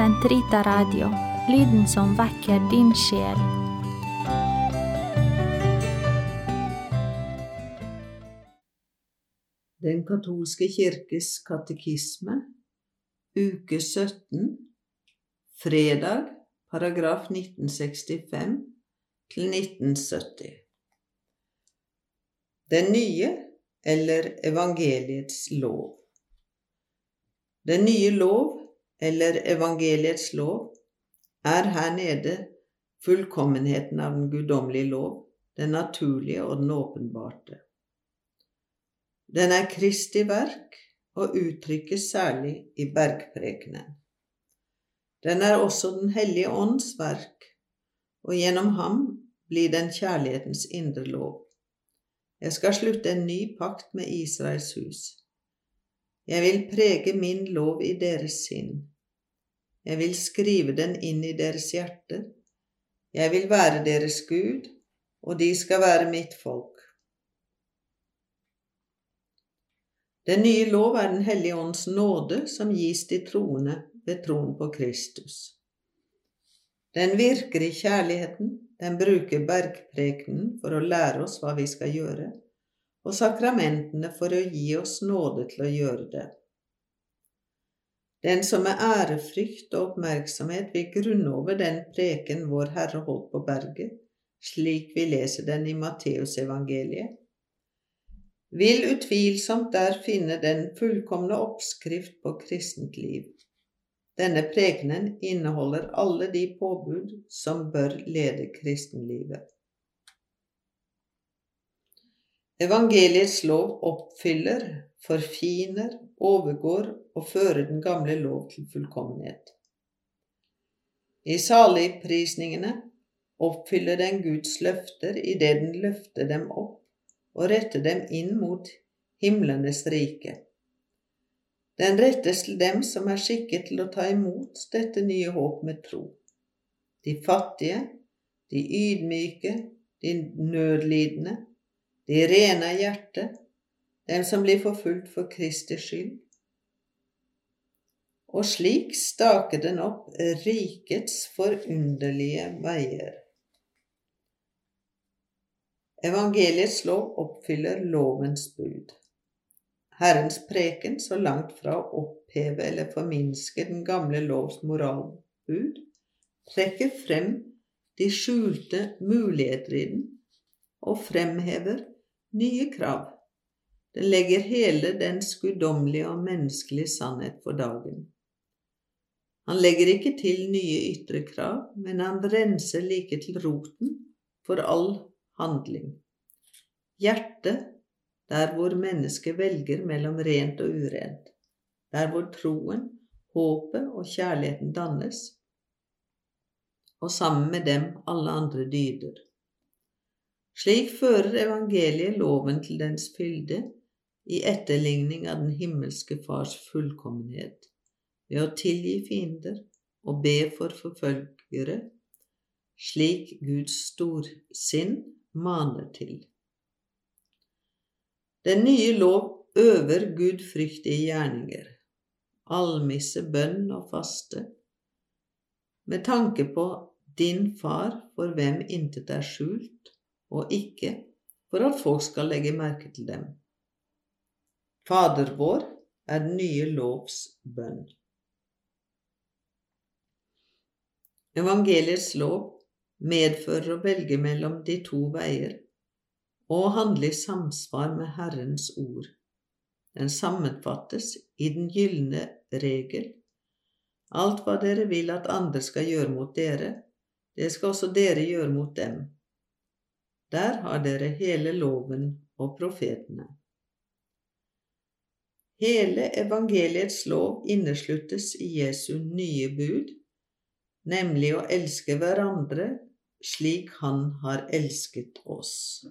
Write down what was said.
Sentrita Radio, lyden som vekker din sjel. Den katolske kirkes katekisme, uke 17, fredag, paragraf 1965 til 1970. Den nye eller evangeliets lov. Den nye lov eller evangeliets lov er her nede fullkommenheten av den guddommelige lov, den naturlige og den åpenbarte. Den er Kristi verk og uttrykkes særlig i bergprekenen. Den er også Den hellige ånds verk, og gjennom ham blir den kjærlighetens indre lov. Jeg skal slutte en ny pakt med Israels hus. Jeg vil prege min lov i deres sinn. Jeg vil skrive den inn i deres hjerter. Jeg vil være deres Gud, og de skal være mitt folk. Den nye lov er Den hellige ånds nåde som gis de troende ved troen på Kristus. Den virker i kjærligheten, den bruker bergprekenen for å lære oss hva vi skal gjøre, og sakramentene for å gi oss nåde til å gjøre det. Den som med ærefrykt og oppmerksomhet vil grunne over den preken vår Herre holdt på berget, slik vi leser den i Matteusevangeliet, vil utvilsomt der finne den fullkomne oppskrift på kristent liv. Denne prekenen inneholder alle de påbud som bør lede kristenlivet. Evangeliets lov oppfyller, forfiner, overgår og fører den gamle lov til fullkommenhet. I saligprisningene oppfyller den Guds løfter idet den løfter dem opp og retter dem inn mot himlenes rike. Den rettes til dem som er skikket til å ta imot dette nye håp med tro. De fattige, de ydmyke, de nødlidende, de rene av hjerte, dem som blir forfulgt for Kristi skyld. Og slik staker den opp rikets forunderlige veier. Evangeliets lov oppfyller lovens bud. Herrens preken, så langt fra å oppheve eller forminske den gamle lovs moralbud, trekker frem de skjulte muligheter i den og fremhever nye krav. Den legger hele dens guddommelige og menneskelige sannhet for dagen. Han legger ikke til nye ytre krav, men han renser like til roten for all handling. Hjertet, der hvor mennesket velger mellom rent og urent, der hvor troen, håpet og kjærligheten dannes, og sammen med dem alle andre dyder. Slik fører evangeliet loven til dens fylde i etterligning av den himmelske Fars fullkommenhet, ved å tilgi fiender og be for forfølgere, slik Guds storsinn maner til. Den nye lov øver gudfryktige gjerninger, almisse, bønn og faste, med tanke på din far for hvem intet er skjult, og ikke for at folk skal legge merke til dem. Fader vår er den nye lovs bønn. Evangeliets lov medfører å velge mellom de to veier og handle i samsvar med Herrens ord. Den sammenfattes i den gylne regel. Alt hva dere vil at andre skal gjøre mot dere, det skal også dere gjøre mot dem. Der har dere hele loven og profetene. Hele evangeliets lov innesluttes i Jesu nye bud, nemlig å elske hverandre slik Han har elsket oss.